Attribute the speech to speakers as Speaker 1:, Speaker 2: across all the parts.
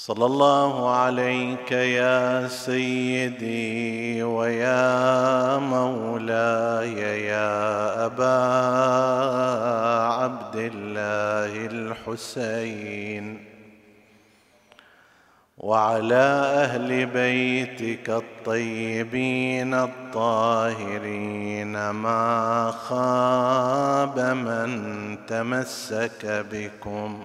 Speaker 1: صلى الله عليك يا سيدي ويا مولاي يا أبا عبد الله الحسين وعلى أهل بيتك الطيبين الطاهرين ما خاب من تمسك بكم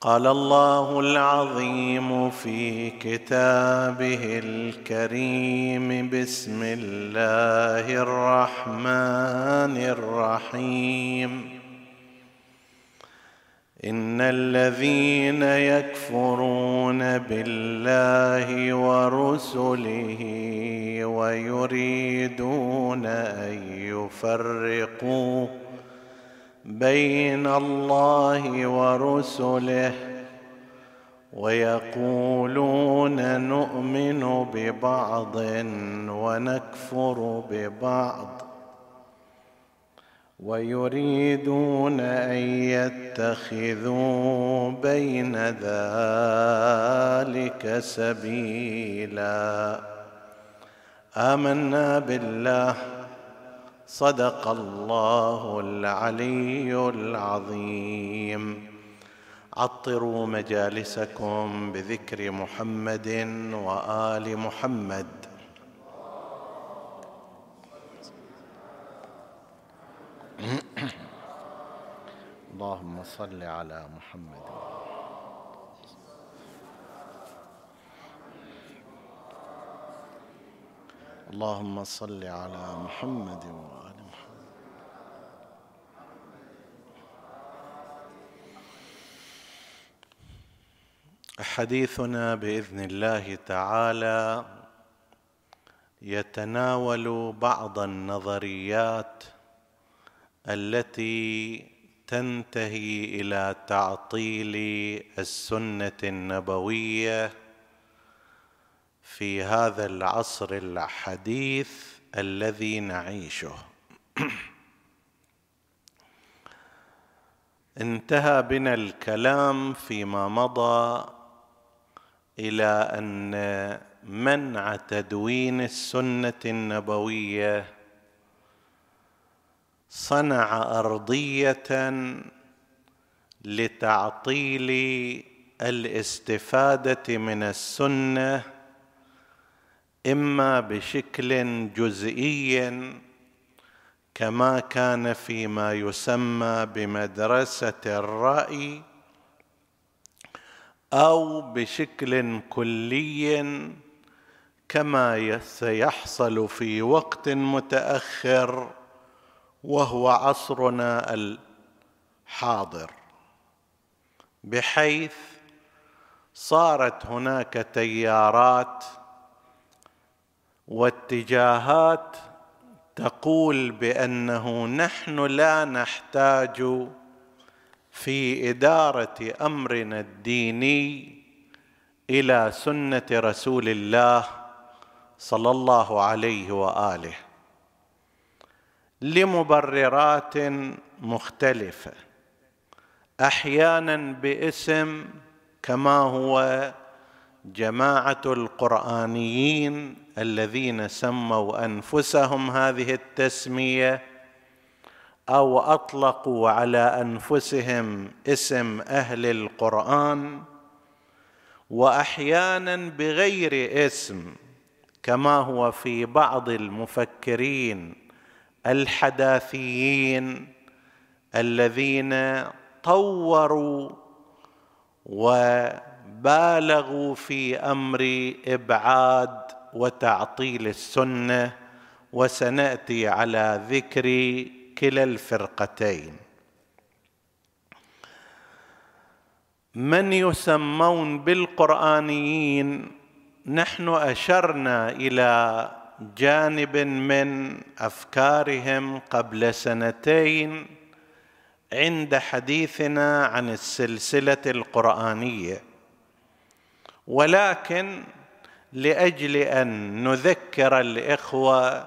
Speaker 1: قال الله العظيم في كتابه الكريم بسم الله الرحمن الرحيم. إن الذين يكفرون بالله ورسله ويريدون أن يفرقوا بين الله ورسله ويقولون نؤمن ببعض ونكفر ببعض ويريدون أن يتخذوا بين ذلك سبيلا. آمنا بالله. صدق الله العلي العظيم. عطروا مجالسكم بذكر محمد وآل محمد. اللهم صل على محمد. اللهم صل على محمد وآل محمد. حديثنا بإذن الله تعالى يتناول بعض النظريات التي تنتهي إلى تعطيل السنة النبوية في هذا العصر الحديث الذي نعيشه. انتهى بنا الكلام فيما مضى إلى أن منع تدوين السنة النبوية صنع أرضية لتعطيل الاستفادة من السنة إما بشكل جزئي كما كان فيما يسمى بمدرسة الرأي أو بشكل كلي كما سيحصل في وقت متأخر وهو عصرنا الحاضر. بحيث صارت هناك تيارات واتجاهات تقول بأنه نحن لا نحتاج في إدارة أمرنا الديني إلى سنة رسول الله صلى الله عليه وآله لمبررات مختلفة. أحيانا باسم كما هو جماعة القرآنيين الذين سموا أنفسهم هذه التسمية أو أطلقوا على أنفسهم اسم أهل القرآن وأحيانا بغير اسم كما هو في بعض المفكرين
Speaker 2: الحداثيين الذين طوروا وبالغوا في أمر إبعاد وتعطيل السنة وسنأتي على ذكر كلا الفرقتين. من يسمون بالقرآنيين نحن أشرنا إلى جانب من أفكارهم قبل سنتين عند حديثنا عن السلسلة القرآنية. ولكن لأجل أن نذكر الإخوة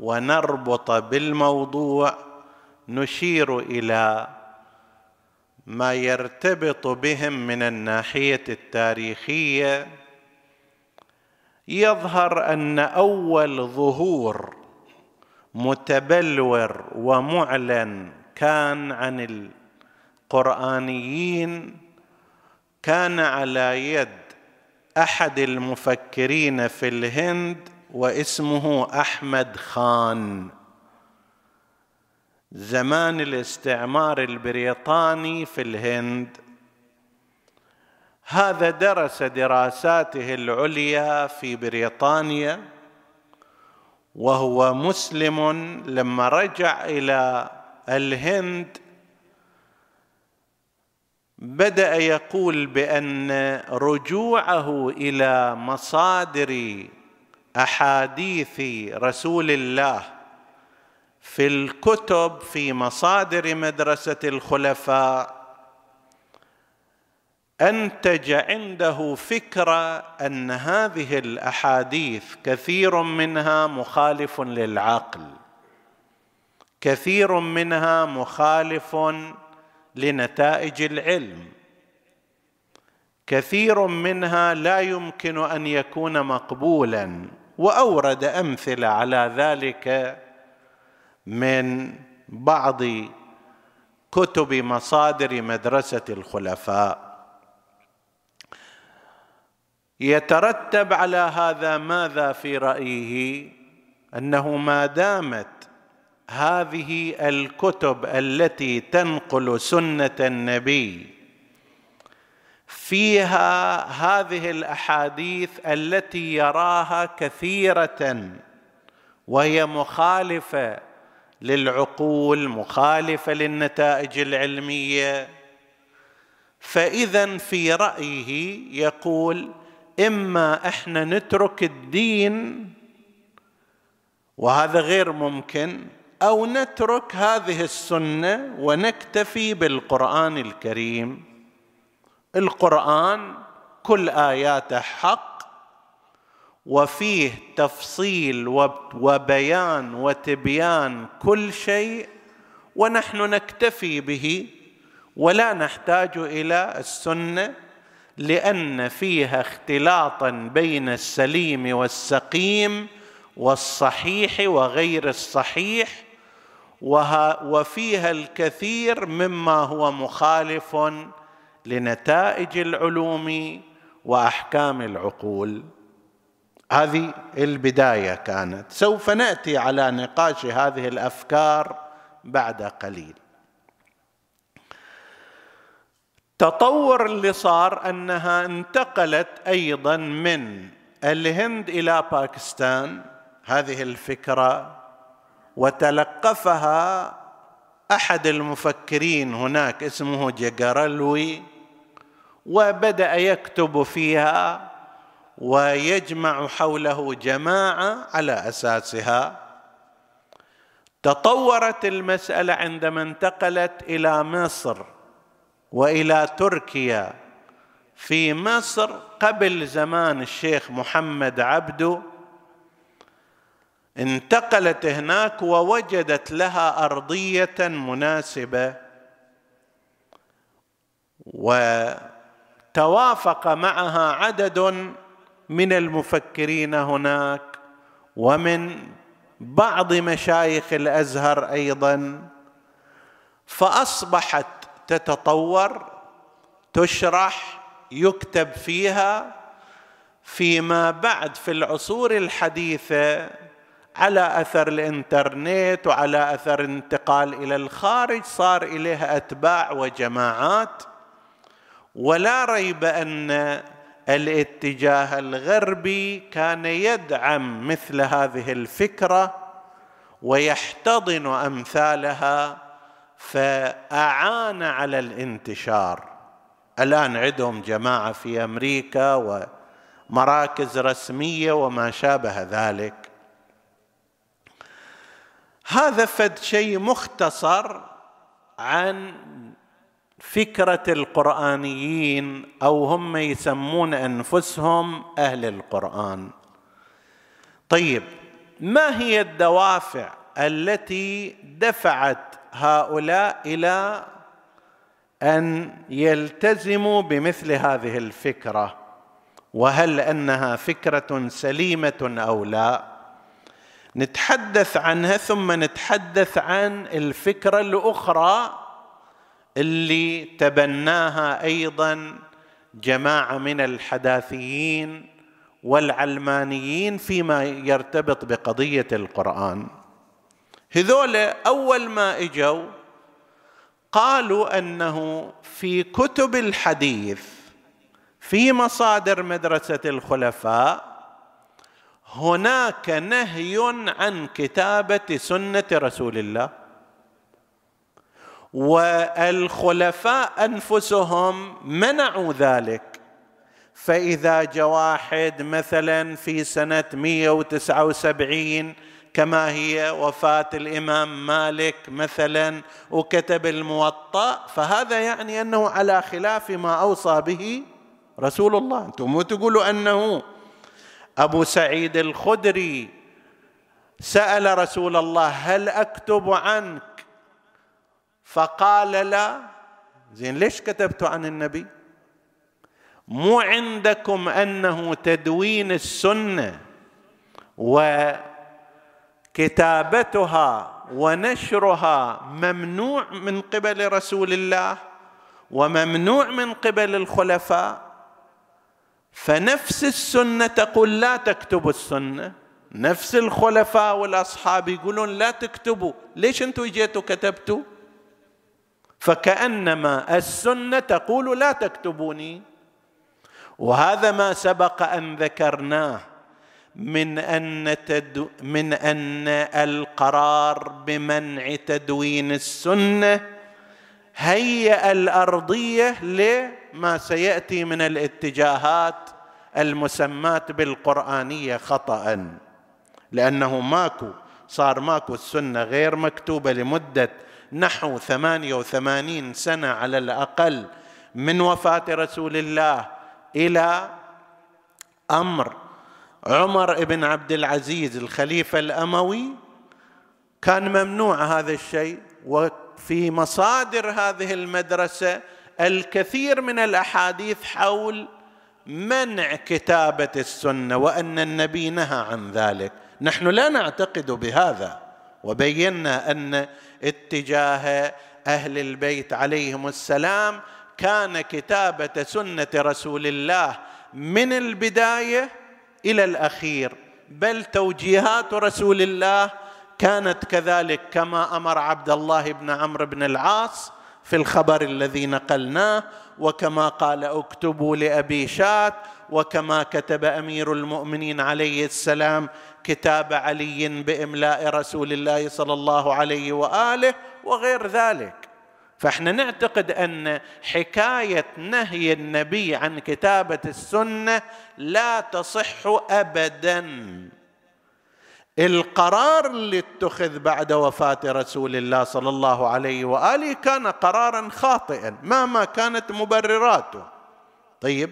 Speaker 2: ونربط بالموضوع نشير إلى ما يرتبط بهم من الناحية التاريخية. يظهر أن أول ظهور متبلور ومعلن كان عن القرآنيين كان على يد أحد المفكرين في الهند واسمه أحمد خان. زمان الاستعمار البريطاني في الهند هذا درس دراساته العليا في بريطانيا وهو مسلم لما رجع إلى الهند بدأ يقول بأن رجوعه إلى مصادر أحاديث رسول الله في الكتب في مصادر مدرسة الخلفاء أنتج عنده فكرة أن هذه الأحاديث كثير منها مخالف للعقل كثير منها مخالف لنتائج العلم. كثير منها لا يمكن أن يكون مقبولا وأورد أمثلة على ذلك من بعض كتب مصادر مدرسة الخلفاء. يترتب على هذا ماذا في رأيه؟ أنه ما دامت هذه الكتب التي تنقل سنة النبي. فيها هذه الأحاديث التي يراها كثيرة وهي مخالفة للعقول مخالفة للنتائج العلمية. فإذا في رأيه يقول إما إحنا نترك الدين وهذا غير ممكن أو نترك هذه السنة ونكتفي بالقرآن الكريم. القرآن كل آياته حق وفيه تفصيل وبيان وتبيان كل شيء ونحن نكتفي به ولا نحتاج إلى السنة لأن فيها اختلاطا بين السليم والسقيم والصحيح وغير الصحيح. وفيها الكثير مما هو مخالف لنتائج العلوم وأحكام العقول. هذه البداية كانت. سوف نأتي على نقاش هذه الأفكار بعد قليل. التطور اللي صار أنها انتقلت أيضا من الهند إلى باكستان. هذه الفكرة وتلقفها أحد المفكرين هناك اسمه جيجارلوي وبدأ يكتب فيها ويجمع حوله جماعة على أساسها. تطورت المسألة عندما انتقلت إلى مصر وإلى تركيا. في مصر قبل زمان الشيخ محمد عبده انتقلت هناك ووجدت لها أرضية مناسبة. وتوافق معها عدد من المفكرين هناك ومن بعض مشايخ الأزهر أيضا. فأصبحت تتطور تشرح يكتب فيها. فيما بعد في العصور الحديثة على أثر الإنترنت وعلى أثر انتقال إلى الخارج صار اليها أتباع وجماعات. ولا ريب أن الاتجاه الغربي كان يدعم مثل هذه الفكرة ويحتضن أمثالها فأعان على الانتشار. الآن عندهم جماعة في أمريكا ومراكز رسمية وما شابه ذلك. هذا فد شيء مختصر عن فكرة القرآنيين أو هم يسمون أنفسهم أهل القرآن. طيب ما هي الدوافع التي دفعت هؤلاء إلى أن يلتزموا بمثل هذه الفكرة؟ وهل أنها فكرة سليمة أو لا؟ نتحدث عنها ثم نتحدث عن الفكرة الأخرى اللي تبناها أيضا جماعة من الحداثيين والعلمانيين فيما يرتبط بقضية القرآن. هذول أول ما إجوا قالوا أنه في كتب الحديث في مصادر مدرسة الخلفاء هناك نهي عن كتابة سنة رسول الله. والخلفاء أنفسهم منعوا ذلك. فإذا جاء واحد مثلا في سنة 179 كما هي وفاة الإمام مالك مثلا وكتب الموطأ فهذا يعني أنه على خلاف ما أوصى به رسول الله. أنتم مو تقولوا أنه أبو سعيد الخدري سأل رسول الله هل أكتب عنك؟ فقال لا. زين ليش كتبت عن النبي؟ مو عندكم أنه تدوين السنة وكتابتها ونشرها ممنوع من قبل رسول الله وممنوع من قبل الخلفاء؟ فنفس السنة تقول لا تكتبوا السنة. نفس الخلفاء والأصحاب يقولون لا تكتبوا. ليش أنتم جيتوا كتبتوا؟ فكأنما السنة تقول لا تكتبوني. وهذا ما سبق أن ذكرناه من أن تدو من أن القرار بمنع تدوين السنة هيأ الأرضية لما سيأتي من الاتجاهات المسماة بالقرآنية خطأ لأنه ماكو صار ماكو السنة غير مكتوبة لمدة نحو ثمانية وثمانين سنة على الأقل من وفاة رسول الله إلى أمر. عمر بن عبد العزيز الخليفة الأموي كان ممنوع هذا الشيء وفي مصادر هذه المدرسة الكثير من الأحاديث حول منع كتابة السنة وأن النبي نهى عن ذلك. نحن لا نعتقد بهذا. وبينا أن اتجاه أهل البيت عليهم السلام كان كتابة سنة رسول الله من البداية إلى الأخير بل توجيهات رسول الله كانت كذلك كما أمر عبد الله بن عمرو بن العاص في الخبر الذي نقلناه وكما قال اكتبوا لأبي شات وكما كتب أمير المؤمنين عليه السلام كتاب علي بإملاء رسول الله صلى الله عليه وآله وغير ذلك. فإحنا نعتقد أن حكاية نهي النبي عن كتابة السنة لا تصح ابدا. القرار اللي اتخذ بعد وفاة رسول الله صلى الله عليه وآله كان قرارا خاطئا مهما كانت مبرراته. طيب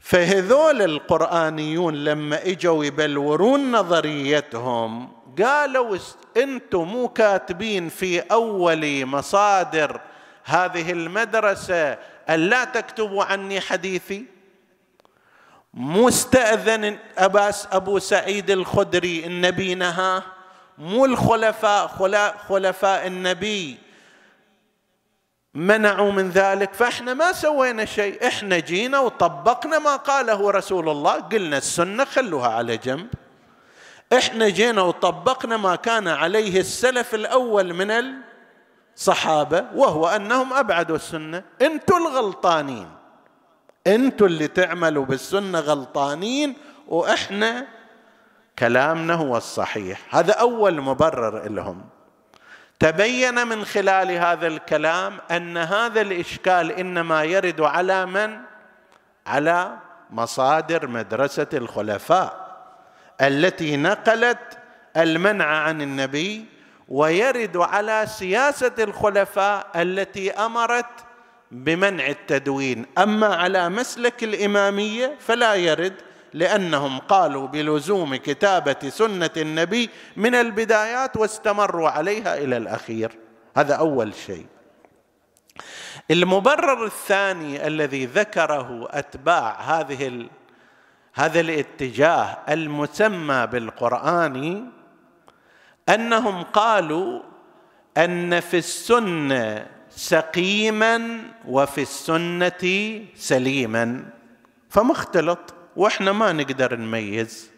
Speaker 2: فهذول القرآنيون لما إجوا يبلورون نظريتهم قالوا أنتم مو كاتبين في أول مصادر هذه المدرسة الا تكتبوا عني حديثي؟ مستأذن أباس أبو سعيد الخدري النبي نهى مو الخلفاء خلفاء النبي. منعوا من ذلك فإحنا ما سوينا شيء إحنا جينا وطبقنا ما قاله رسول الله قلنا السنة خلوها على جنب. إحنا جينا وطبقنا ما كان عليه السلف الأول من الصحابة وهو أنهم أبعدوا السنة. أنتم الغلطانين. أنتم اللي تعملوا بالسنة غلطانين وإحنا كلامنا هو الصحيح. هذا أول مبرر لهم. تبين من خلال هذا الكلام أن هذا الإشكال إنما يرد على من؟ على مصادر مدرسة الخلفاء التي نقلت المنع عن النبي ويرد على سياسة الخلفاء التي أمرت بمنع التدوين. أما على مسلك الإمامية فلا يرد لأنهم قالوا بلزوم كتابة سنة النبي من البدايات واستمروا عليها إلى الأخير. هذا أول شيء. المبرر الثاني الذي ذكره أتباع هذه ال... هذا الاتجاه المسمى بالقرآن أنهم قالوا أن في السنة سقيما وفي السنة سليما. فمختلط وإحنا ما نقدر نميز.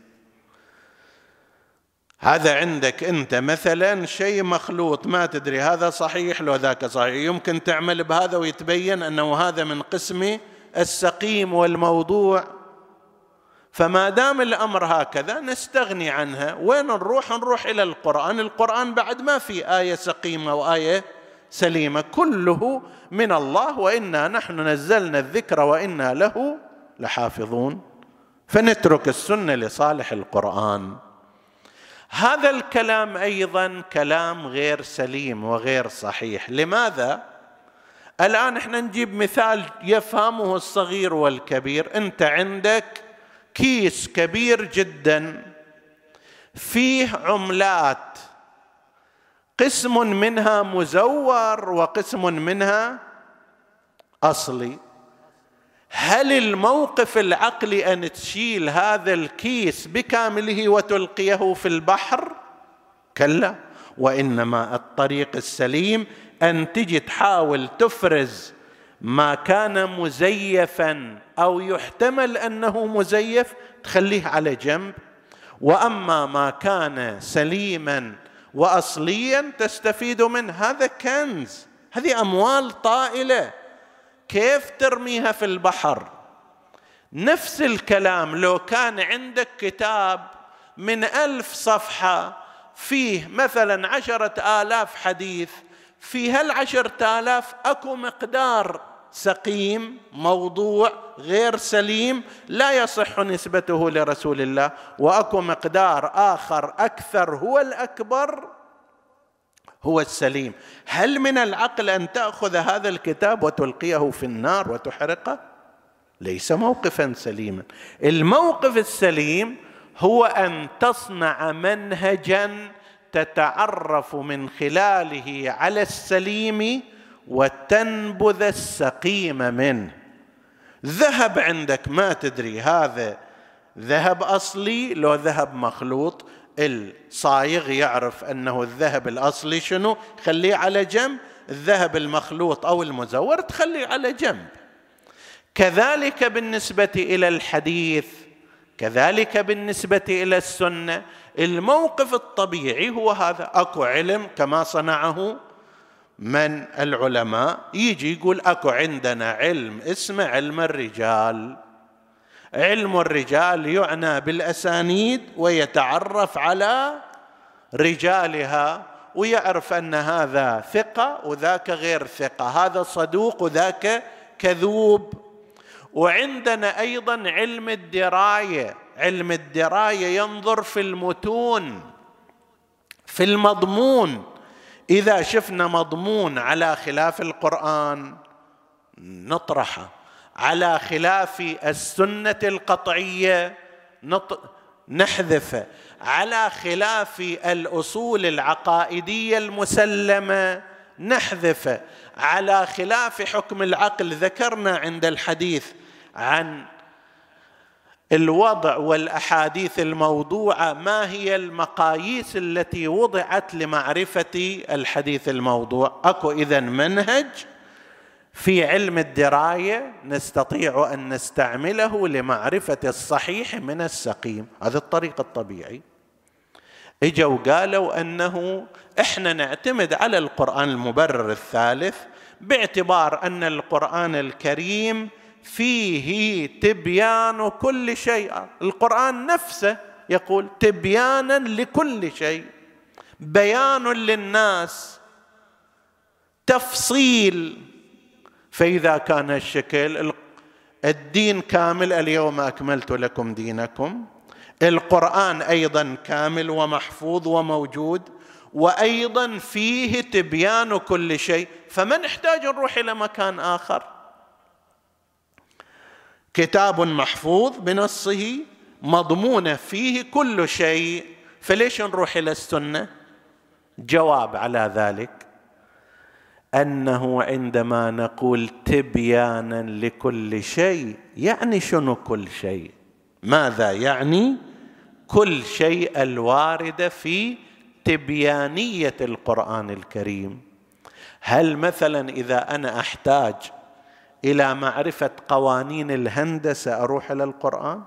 Speaker 2: هذا عندك أنت مثلا شيء مخلوط ما تدري هذا صحيح لو ذاك صحيح. يمكن تعمل بهذا ويتبين أنه هذا من قسم السقيم والموضوع. فما دام الأمر هكذا نستغني عنها. وين نروح؟ نروح إلى القرآن. القرآن بعد ما في آية سقيمة وآية سليمة. كله من الله وإنا نحن نزلنا الذكر وإنا له لحافظون. فنترك السنة لصالح القرآن. هذا الكلام أيضا كلام غير سليم وغير صحيح. لماذا؟ الآن إحنا نجيب مثال يفهمه الصغير والكبير. أنت عندك كيس كبير جدا فيه عملات قسم منها مزور وقسم منها أصلي. هل الموقف العقلي أن تشيل هذا الكيس بكامله وتلقيه في البحر؟ كلا. وإنما الطريق السليم أن تجي تحاول تفرز ما كان مزيفا أو يحتمل أنه مزيف تخليه على جنب. وأما ما كان سليما واصليا تستفيد منه هذا كنز. هذه أموال طائلة. كيف ترميها في البحر؟ نفس الكلام لو كان عندك كتاب من ألف صفحة فيه مثلا عشرة آلاف حديث في هالعشرة آلاف أكو مقدار سقيم موضوع غير سليم لا يصح نسبته لرسول الله. وأكو مقدار آخر أكثر هو الأكبر هو السليم. هل من العقل أن تأخذ هذا الكتاب وتلقيه في النار وتحرقه؟ ليس موقفا سليما. الموقف السليم هو أن تصنع منهجا تتعرف من خلاله على السليم وتنبذ السقيم منه ذهب عندك ما تدري هذا ذهب أصلي لو ذهب مخلوط. الصايغ يعرف أنه الذهب الأصلي شنو؟ خليه على جنب. الذهب المخلوط أو المزور تخليه على جنب. كذلك بالنسبة إلى الحديث كذلك بالنسبة إلى السنة. الموقف الطبيعي هو هذا. أكو علم كما صنعه من العلماء يجي يقول أكو عندنا علم اسمه علم الرجال. علم الرجال يعنى بالأسانيد ويتعرف على رجالها ويعرف أن هذا ثقة وذاك غير ثقة. هذا صدوق وذاك كذوب. وعندنا أيضا علم الدراية. علم الدراية ينظر في المتون في المضمون. إذا شفنا مضمون على خلاف القرآن نطرحه على خلاف السنة القطعية نحذفه على خلاف الأصول العقائدية المسلمة نحذفه على خلاف حكم العقل. ذكرنا عند الحديث عن الوضع والأحاديث الموضوعة ما هي المقاييس التي وضعت لمعرفة الحديث الموضوع؟ أكو إذا منهج في علم الدراية نستطيع أن نستعمله لمعرفة الصحيح من السقيم. هذا الطريق الطبيعي. إجوا قالوا أنه إحنا نعتمد على القرآن المبرر الثالث باعتبار أن القرآن الكريم فيه تبيان كل شيء. القرآن نفسه يقول تبيانا لكل شيء. بيان للناس. تفصيل. فإذا كان الشكل الدين كامل اليوم أكملت لكم دينكم. القرآن أيضا كامل ومحفوظ وموجود وأيضا فيه تبيان كل شيء. فما نحتاج نروح إلى مكان آخر؟ كتاب محفوظ بنصه مضمونه فيه كل شيء. فليش نروح إلى السنة؟ جواب على ذلك أنه عندما نقول تبيانا لكل شيء يعني شنو كل شيء؟ ماذا يعني؟ كل شيء الوارده في تبيانية القرآن الكريم. هل مثلا إذا أنا أحتاج إلى معرفة قوانين الهندسة أروح إلى القرآن؟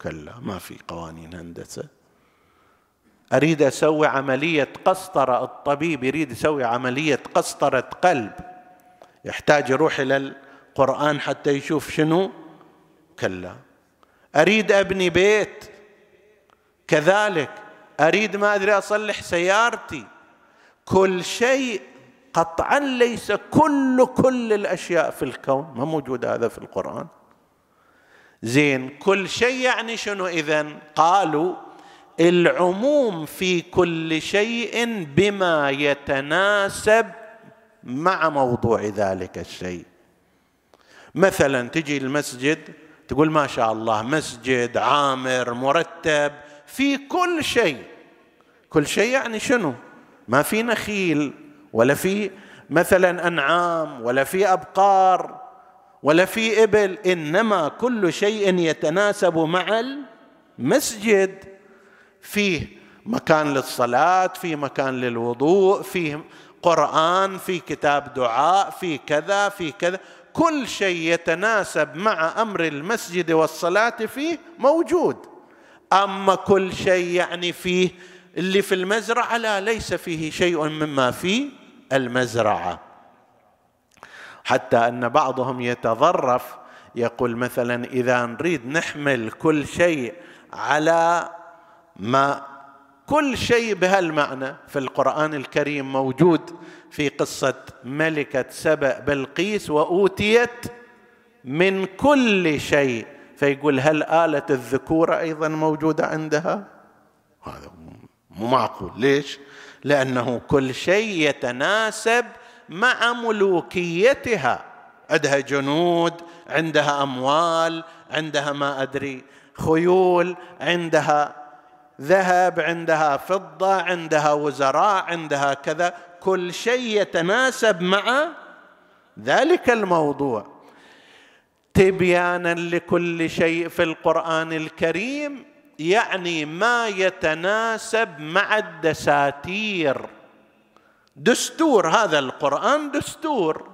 Speaker 2: كلا ما في قوانين هندسة. أريد أسوي عملية قسطرة الطبيب يريد يسوي عملية قسطرة قلب. يحتاج يروح إلى القرآن حتى يشوف شنو؟ كلا. أريد أبني بيت. كذلك أريد ما أدري أصلح سيارتي. كل شيء قطعا ليس كل كل الأشياء في الكون ما موجود هذا في القرآن. زين كل شيء يعني شنو؟ اذا قالوا العموم في كل شيء بما يتناسب مع موضوع ذلك الشيء. مثلا تجي المسجد تقول ما شاء الله مسجد عامر مرتب في كل شيء. كل شيء يعني شنو؟ ما في نخيل. ولا في مثلا أنعام ولا في أبقار ولا في إبل إنما كل شيء يتناسب مع المسجد. فيه مكان للصلاة في مكان للوضوء فيه قرآن في كتاب دعاء في كذا في كذا. كل شيء يتناسب مع أمر المسجد والصلاة فيه موجود. أما كل شيء يعني فيه اللي في المزرعة لا ليس فيه شيء مما في المزرعة. حتى أن بعضهم يتظرف يقول مثلا إذا نريد نحمل كل شيء على ما كل شيء بهالمعنى في القرآن الكريم موجود في قصة ملكة سبأ بلقيس وأوتيت من كل شيء. فيقول هل آلة الذكورة أيضا موجودة عندها؟ هذا مو معقول. ليش؟ لأنه كل شيء يتناسب مع ملوكيتها. عندها جنود عندها أموال عندها ما أدري خيول عندها ذهب عندها فضة عندها وزراء عندها كذا. كل شيء يتناسب مع ذلك الموضوع. تبيانا لكل شيء في القرآن الكريم. يعني ما يتناسب مع الدساتير. دستور هذا القرآن دستور.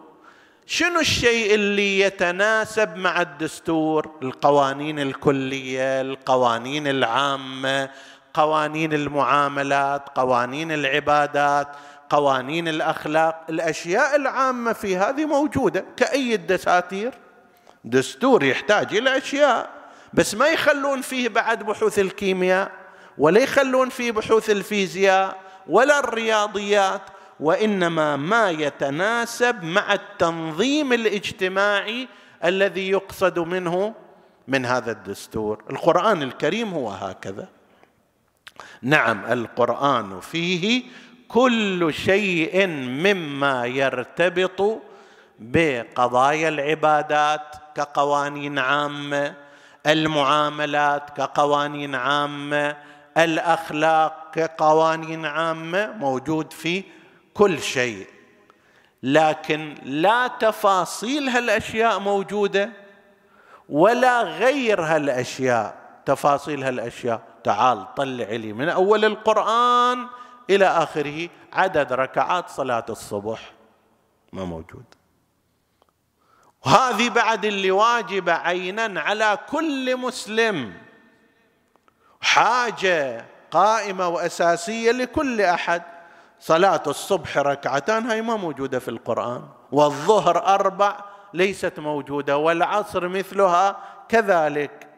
Speaker 2: شنو الشيء اللي يتناسب مع الدستور؟ القوانين الكلية القوانين العامة قوانين المعاملات قوانين العبادات قوانين الأخلاق. الأشياء العامة في هذه موجودة كأي الدساتير. دستور يحتاج إلى أشياء. بس ما يخلون فيه بعد بحوث الكيمياء ولا يخلون فيه بحوث الفيزياء ولا الرياضيات وإنما ما يتناسب مع التنظيم الاجتماعي الذي يقصد منه من هذا الدستور. القرآن الكريم هو هكذا. نعم القرآن فيه كل شيء مما يرتبط بقضايا العبادات كقوانين عامة المعاملات كقوانين عامة الأخلاق كقوانين عامة موجود في كل شيء. لكن لا تفاصيل هالأشياء موجودة ولا غير هالأشياء. تفاصيل هالأشياء. تعال طلع لي من أول القرآن إلى آخره. عدد ركعات صلاة الصبح. ما موجود. وهذه بعد اللي واجبه عينا على كل مسلم. حاجة قائمة وأساسية لكل أحد. صلاة الصبح ركعتان هاي ما موجودة في القرآن. والظهر أربع ليست موجودة والعصر مثلها كذلك.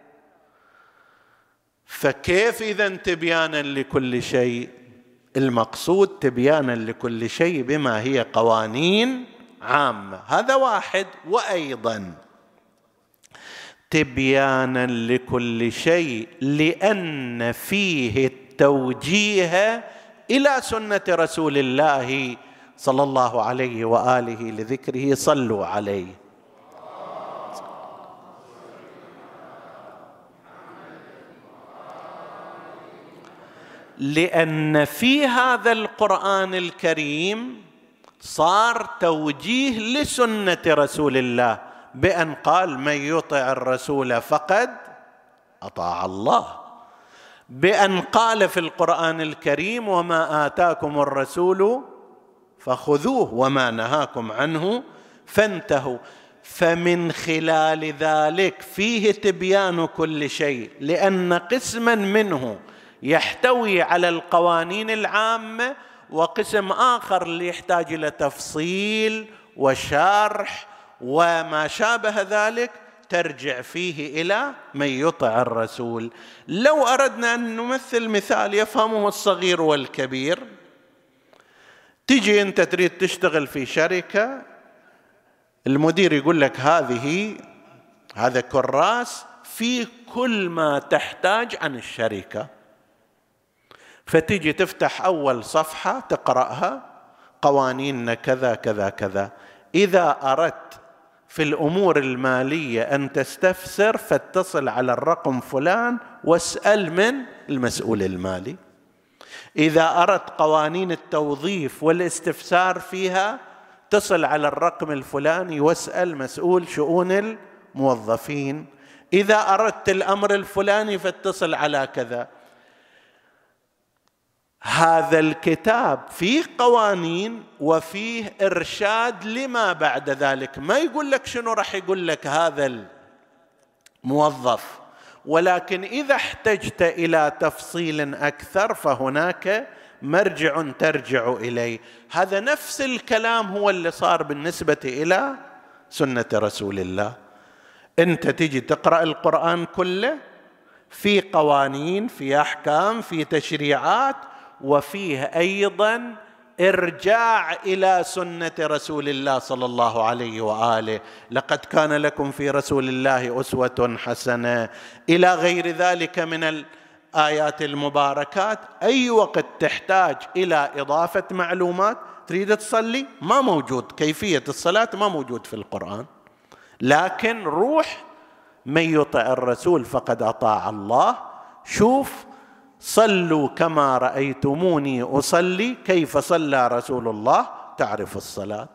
Speaker 2: فكيف إذا تبيانا لكل شيء؟ المقصود تبيانا لكل شيء بما هي قوانين عامه هذا واحد. وأيضا تبيانا لكل شيء لأن فيه التوجيه إلى سنة رسول الله صلى الله عليه وآله لذكره. صلوا عليه. لأن في هذا القرآن الكريم صار توجيه لسنة رسول الله بأن قال من يطع الرسول فقد أطاع الله بأن قال في القرآن الكريم وما آتاكم الرسول فخذوه وما نهاكم عنه فانتهوا فمن خلال ذلك فيه تبيان كل شيء لأن قسما منه يحتوي على القوانين العامة وقسم آخر اللي يحتاج إلى تفصيل وشرح وما شابه ذلك ترجع فيه إلى من يطع الرسول. لو أردنا أن نمثل مثال يفهمه الصغير والكبير تجي أنت تريد تشتغل في شركة المدير يقول لك هذه هذا كراس في كل ما تحتاج عن الشركة. فتيجي تفتح أول صفحة تقرأها قوانيننا كذا كذا كذا. إذا أردت في الأمور المالية أن تستفسر فاتصل على الرقم فلان واسأل من؟ المسؤول المالي. إذا أردت قوانين التوظيف والاستفسار فيها تصل على الرقم الفلاني واسأل مسؤول شؤون الموظفين. إذا أردت الأمر الفلاني فاتصل على كذا. هذا الكتاب فيه قوانين وفيه إرشاد لما بعد ذلك. ما يقول لك شنو راح يقول لك هذا الموظف. ولكن إذا احتجت إلى تفصيل أكثر فهناك مرجع ترجع إليه. هذا نفس الكلام هو اللي صار بالنسبة إلى سنة رسول الله. أنت تجي تقرأ القرآن كله في قوانين في أحكام في تشريعات وفيه أيضا إرجاع إلى سنة رسول الله صلى الله عليه وآله. لقد كان لكم في رسول الله أسوة حسنة. إلى غير ذلك من الآيات المباركات أي وقت تحتاج إلى إضافة معلومات تريد تصلي؟ ما موجود. كيفية الصلاة ما موجود في القرآن. لكن روح من يطع الرسول فقد أطاع الله. شوف صلوا كما رأيتموني أصلي. كيف صلى رسول الله؟ تعرف الصلاة.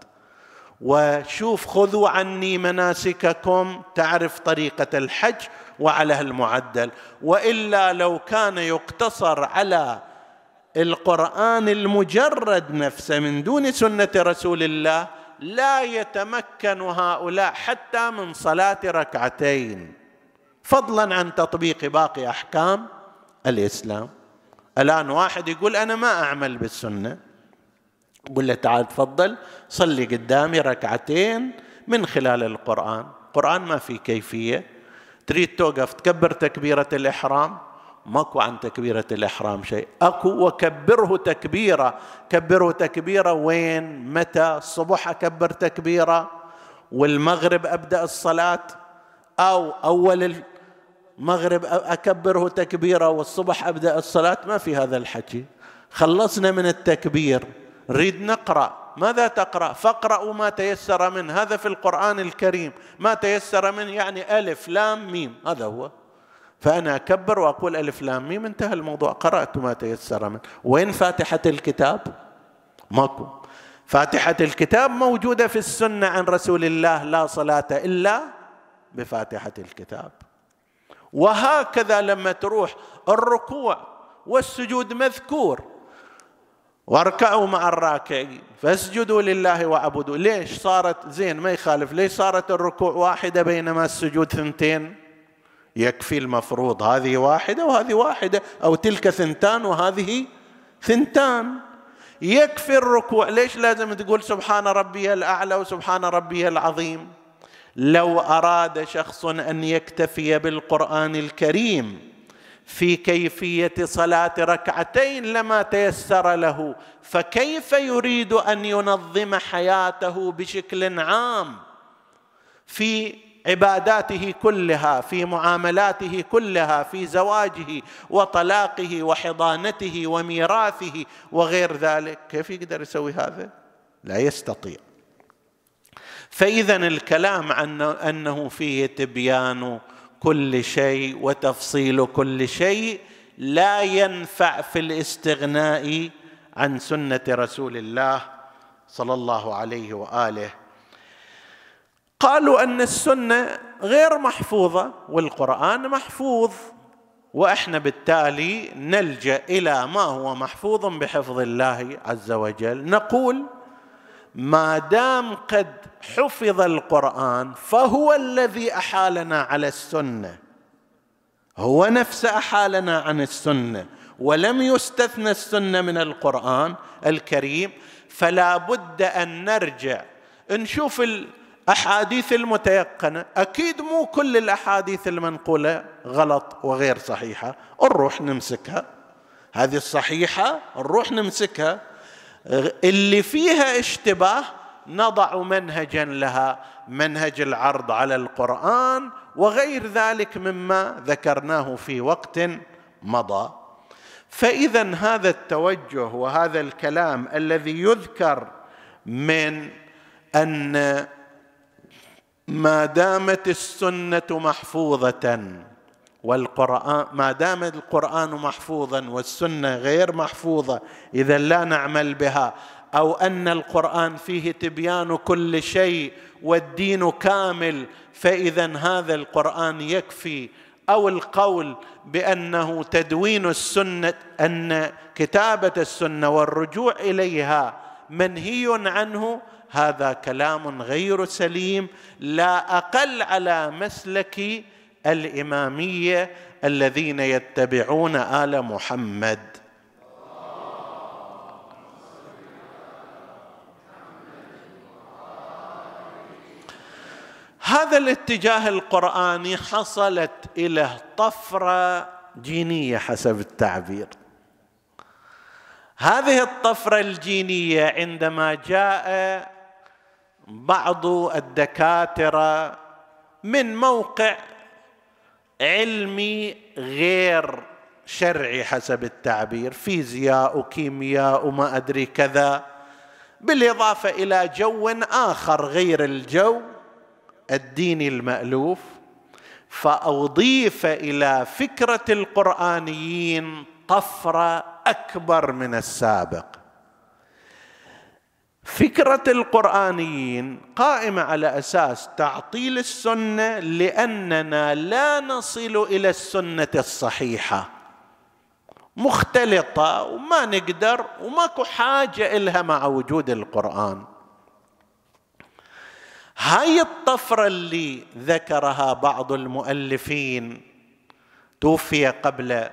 Speaker 2: وشوف خذوا عني مناسككم. تعرف طريقة الحج وعلى المعدل. وإلا لو كان يقتصر على القرآن المجرد نفسه من دون سنة رسول الله لا يتمكن هؤلاء حتى من صلاة ركعتين. فضلا عن تطبيق باقي أحكام. الإسلام. الآن واحد يقول أنا ما أعمل بالسنة. قل له تعال تفضل صلي قدامي ركعتين من خلال القرآن. القرآن ما في كيفية. تريد توقف تكبر تكبيرة الإحرام؟ ماكو عن تكبيرة الإحرام شيء. أكو وكبره تكبيرة. كبره تكبيرة وين؟ متى؟ الصبح أكبر تكبيرة. والمغرب أبدأ الصلاة. أو أول مغرب أكبره تكبيرة والصبح أبدأ الصلاة ما في هذا الحكي. خلصنا من التكبير. نريد نقرأ. ماذا تقرأ؟ فاقرأوا ما تيسر منه. هذا في القرآن الكريم. ما تيسر منه يعني ألف لام ميم. هذا هو. فأنا أكبر وأقول ألف لام ميم. انتهى الموضوع. قرأت ما تيسر منه. وين فاتحة الكتاب؟ ماكو. فاتحة الكتاب موجودة في السنة عن رسول الله. لا صلاة إلا بفاتحة الكتاب. وهكذا لما تروح الركوع والسجود مذكور. واركعوا مع الراكعين فاسجدوا لله واعبدوا. ليش صارت زين؟ ما يخالف. ليش صارت الركوع واحدة بينما السجود ثنتين؟ يكفي المفروض هذه واحدة وهذه واحدة أو تلك ثنتان وهذه ثنتان. يكفي الركوع. ليش لازم تقول سبحان ربي الأعلى وسبحان ربي العظيم؟ لو أراد شخص أن يكتفي بالقرآن الكريم في كيفية صلاة ركعتين لما تيسر له فكيف يريد أن ينظم حياته بشكل عام في عباداته كلها في معاملاته كلها في زواجه وطلاقه وحضانته وميراثه وغير ذلك؟ كيف يقدر يسوي هذا؟ لا يستطيع. فاذا الكلام عن أنه فيه تبيان كل شيء وتفصيل كل شيء لا ينفع في الاستغناء عن سنة رسول الله صلى الله عليه وآله. قالوا أن السنة غير محفوظة والقرآن محفوظ وإحنا بالتالي نلجأ إلى ما هو محفوظ بحفظ الله عز وجل. نقول ما دام قد حفظ القرآن فهو الذي أحالنا على السنة. هو نفسه أحالنا عن السنة. ولم يستثنى السنة من القرآن الكريم فلا بد أن نرجع. نشوف الأحاديث المتيقنة. أكيد مو كل الأحاديث المنقولة غلط وغير صحيحة. نروح نمسكها. هذه الصحيحة نروح نمسكها. اللي فيها اشتباه نضع منهجا لها منهج العرض على القرآن وغير ذلك مما ذكرناه في وقت مضى. فاذا هذا التوجه وهذا الكلام الذي يذكر من أن ما دامت السنة محفوظة والقرآن ما دام القرآن محفوظا والسنة غير محفوظة إذا لا نعمل بها. أو أن القرآن فيه تبيان كل شيء والدين كامل فإذا هذا القرآن يكفي. أو القول بأنه تدوين السنة أن كتابة السنة والرجوع إليها منهي عنه هذا كلام غير سليم. لا أقل على مسلك الإمامية الذين يتبعون آل محمد. هذا الاتجاه القرآني حصلت إلى طفرة جينية حسب التعبير. هذه الطفرة الجينية عندما جاء بعض الدكاترة من موقع علمي غير شرعي حسب التعبير فيزياء وكيمياء وما أدري كذا. بالإضافة إلى جو آخر غير الجو الديني المألوف. فأضيف إلى فكرة القرآنيين طفرة أكبر من السابق. فكرة القرآنيين قائمة على أساس تعطيل السنة لأننا لا نصل إلى السنة الصحيحة. مختلطة وما نقدر وماكو حاجة إلها مع وجود القرآن. هاي الطفرة اللي ذكرها بعض المؤلفين توفي قبل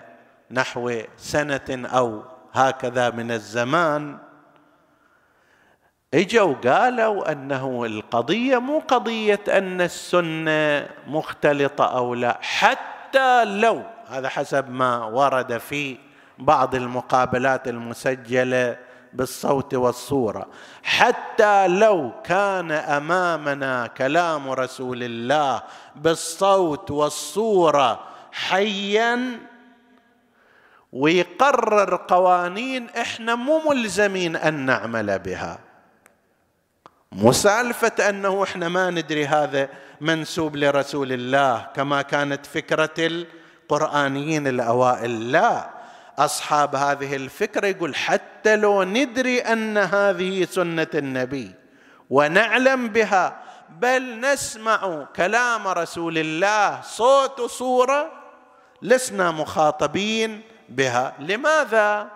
Speaker 2: نحو سنة أو هكذا من الزمان اجوا قالوا أنه القضية مو قضية أن السنة مختلطة أو لا حتى لو هذا حسب ما ورد في بعض المقابلات المسجلة بالصوت والصورة حتى لو كان أمامنا كلام رسول الله بالصوت والصورة حيا ويقرر قوانين إحنا مو ملزمين أن نعمل بها. مو سالفة أنه إحنا ما ندري هذا منسوب لرسول الله كما كانت فكرة القرآنيين الأوائل. لا أصحاب هذه الفكرة يقول حتى لو ندري أن هذه سنة النبي ونعلم بها بل نسمع كلام رسول الله صوت وصورة لسنا مخاطبين بها. لماذا؟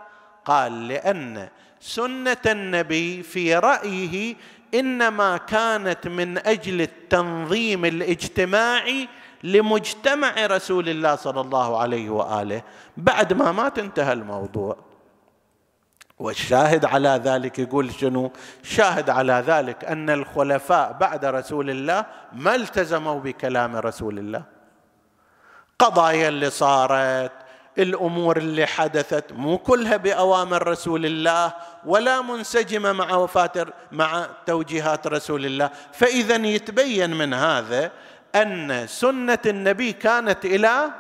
Speaker 2: قال لأن سنة النبي في رأيه إنما كانت من أجل التنظيم الاجتماعي لمجتمع رسول الله صلى الله عليه وآله. بعد ما مات انتهى الموضوع. والشاهد على ذلك يقول شنو؟ شاهد على ذلك أن الخلفاء بعد رسول الله ما التزموا بكلام رسول الله. قضايا اللي صارت الأمور اللي حدثت مو كلها بأوامر رسول الله ولا منسجمة مع وفاة مع توجيهات رسول الله. فإذا يتبين من هذا أن سنة النبي كانت إلى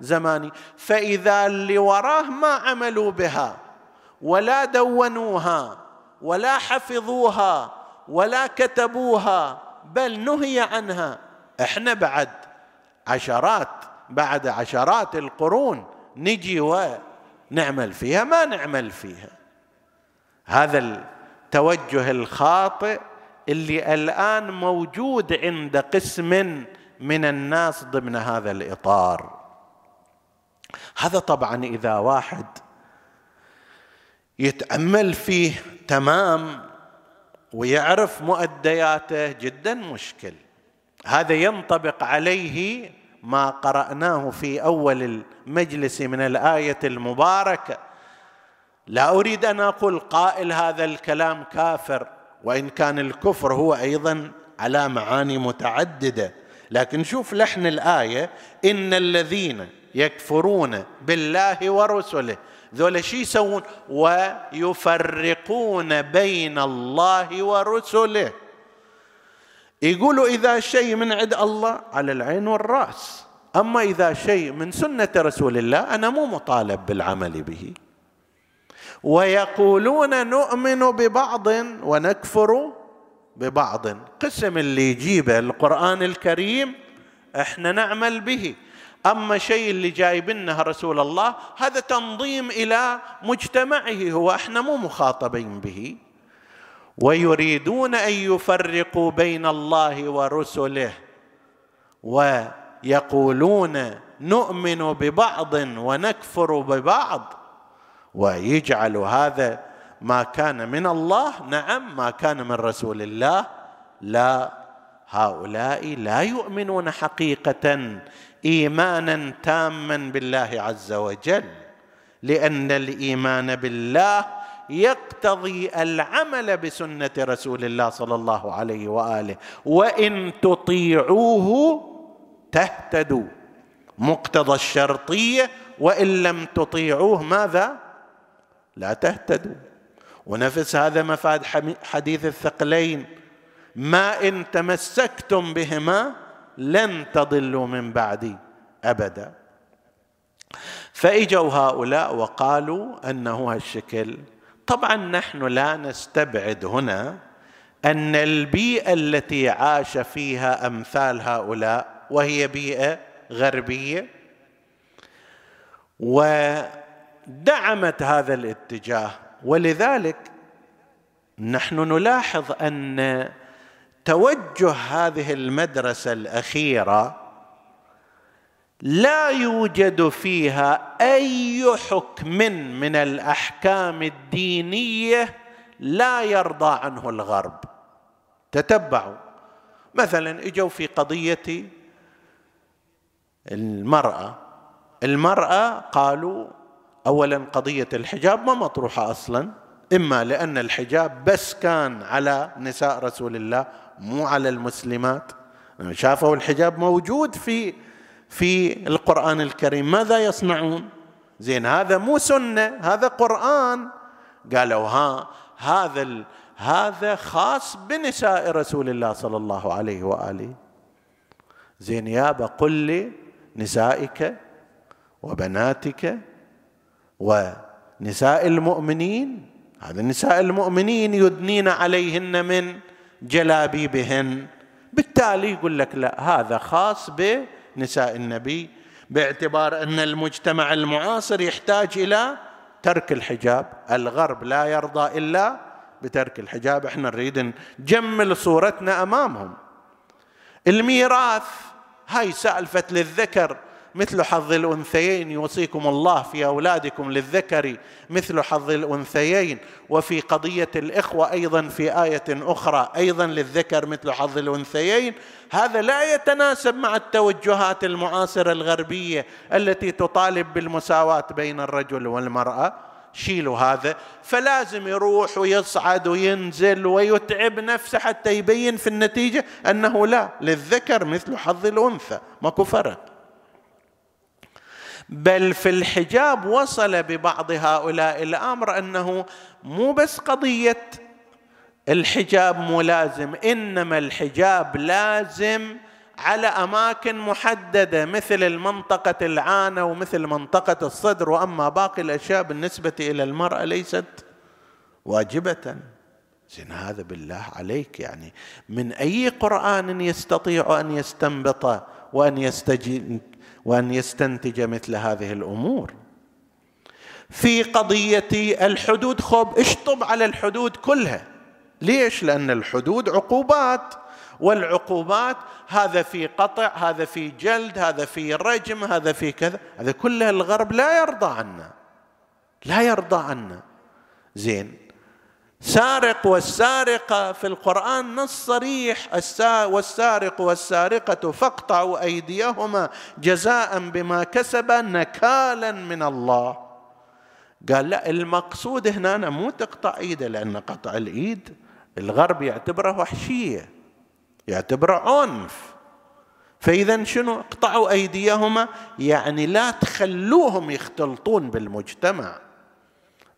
Speaker 2: زماني. فإذا اللي وراه ما عملوا بها ولا دونوها ولا حفظوها ولا كتبوها بل نهي عنها إحنا بعد عشرات بعد عشرات القرون نجي ونعمل فيها ما نعمل فيها. هذا التوجه الخاطئ اللي الآن موجود عند قسم من الناس ضمن هذا الإطار. هذا طبعا إذا واحد يتأمل فيه تمام ويعرف مؤدياته جدا مشكل. هذا ينطبق عليه ما قرأناه في أول المجلس من الآية المباركة. لا أريد أن أقول قائل هذا الكلام كافر وإن كان الكفر هو أيضا على معاني متعددة. لكن شوف لحن الآية إن الذين يكفرون بالله ورسله ذولا شي يسوون؟ ويفرقون بين الله ورسله. يقولوا إذا شيء من عند الله على العين والرأس. أما إذا شيء من سنة رسول الله أنا مو مطالب بالعمل به. ويقولون نؤمن ببعض ونكفر ببعض. قسم اللي يجيبه القرآن الكريم إحنا نعمل به. أما شيء اللي جايبنه رسول الله هذا تنظيم إلى مجتمعه هو إحنا مو مخاطبين به. ويريدون أن يفرقوا بين الله ورسله ويقولون نؤمن ببعض ونكفر ببعض. ويجعل هذا ما كان من الله نعم ما كان من رسول الله. لا هؤلاء لا يؤمنون حقيقة إيمانا تاما بالله عز وجل لأن الإيمان بالله يقتضي العمل بسنة رسول الله صلى الله عليه وآله. وإن تطيعوه تهتدوا. مقتضى الشرطية وإن لم تطيعوه ماذا؟ لا تهتدوا. ونفس هذا مفاد حديث الثقلين. ما إن تمسكتم بهما لن تضلوا من بعدي أبدا. فإجوا هؤلاء وقالوا أنه هالشكل. طبعا نحن لا نستبعد هنا أن البيئة التي عاش فيها أمثال هؤلاء وهي بيئة غربية ودعمت هذا الاتجاه. ولذلك نحن نلاحظ أن توجه هذه المدرسة الأخيرة لا يوجد فيها أي حكم من الأحكام الدينية لا يرضى عنه الغرب. تتبعوا. مثلا إجوا في قضية المرأة. المرأة قالوا اولا قضية الحجاب ما مطروحة أصلا إما لأن الحجاب بس كان على نساء رسول الله مو على المسلمات. شافوا الحجاب موجود في في القرآن الكريم. ماذا يصنعون؟ زين هذا مو سنة هذا قرآن. قالوا ها هذا ال... هذا خاص بنساء رسول الله صلى الله عليه وآله. زين يابا قل لي نسائك وبناتك ونساء المؤمنين. هذا نساء المؤمنين يدنين عليهن من جلابيبهن. بالتالي يقول لك لا هذا خاص بنساء النبي باعتبار أن المجتمع المعاصر يحتاج إلى ترك الحجاب. الغرب لا يرضى إلا بترك الحجاب. إحنا نريد نجمل صورتنا أمامهم. الميراث هاي سالفة للذكر. مثل حظ الأنثيين يوصيكم الله في أولادكم للذكر مثل حظ الأنثيين. وفي قضية الإخوة أيضا في آية أخرى أيضا للذكر مثل حظ الأنثيين. هذا لا يتناسب مع التوجهات المعاصرة الغربية التي تطالب بالمساواة بين الرجل والمرأة. شيلوا هذا. فلازم يروح ويصعد وينزل ويتعب نفسه حتى يبين في النتيجة أنه لا للذكر مثل حظ الأنثى. ماكو فرق. بل في الحجاب وصل ببعض هؤلاء الأمر أنه مو بس قضية الحجاب ملازم إنما الحجاب لازم على أماكن محددة مثل المنطقة العانة ومثل منطقة الصدر. وأما باقي الأشياء بالنسبة إلى المرأة ليست واجبة. زين هذا بالله عليك يعني. من أي قرآن يستطيع أن يستنبط وأن يستجيب وأن يستنتج مثل هذه الأمور. في قضية الحدود خب اشطب على الحدود كلها؟ ليش؟ لأن الحدود عقوبات والعقوبات هذا في قطع هذا في جلد هذا في رجم هذا في كذا. هذا كله الغرب لا يرضى عنا لا يرضى عنا. زين سارق والسارقة في القرآن نص صريح والسارق والسارقة فاقطعوا أيديهما جزاء بما كسبا نكالا من الله. قال لا المقصود هنا مو تقطع إيده لأن قطع الإيد الغرب يعتبره وحشية يعتبره عنف. فإذا شنو؟ اقطعوا أيديهما يعني لا تخلوهم يختلطون بالمجتمع.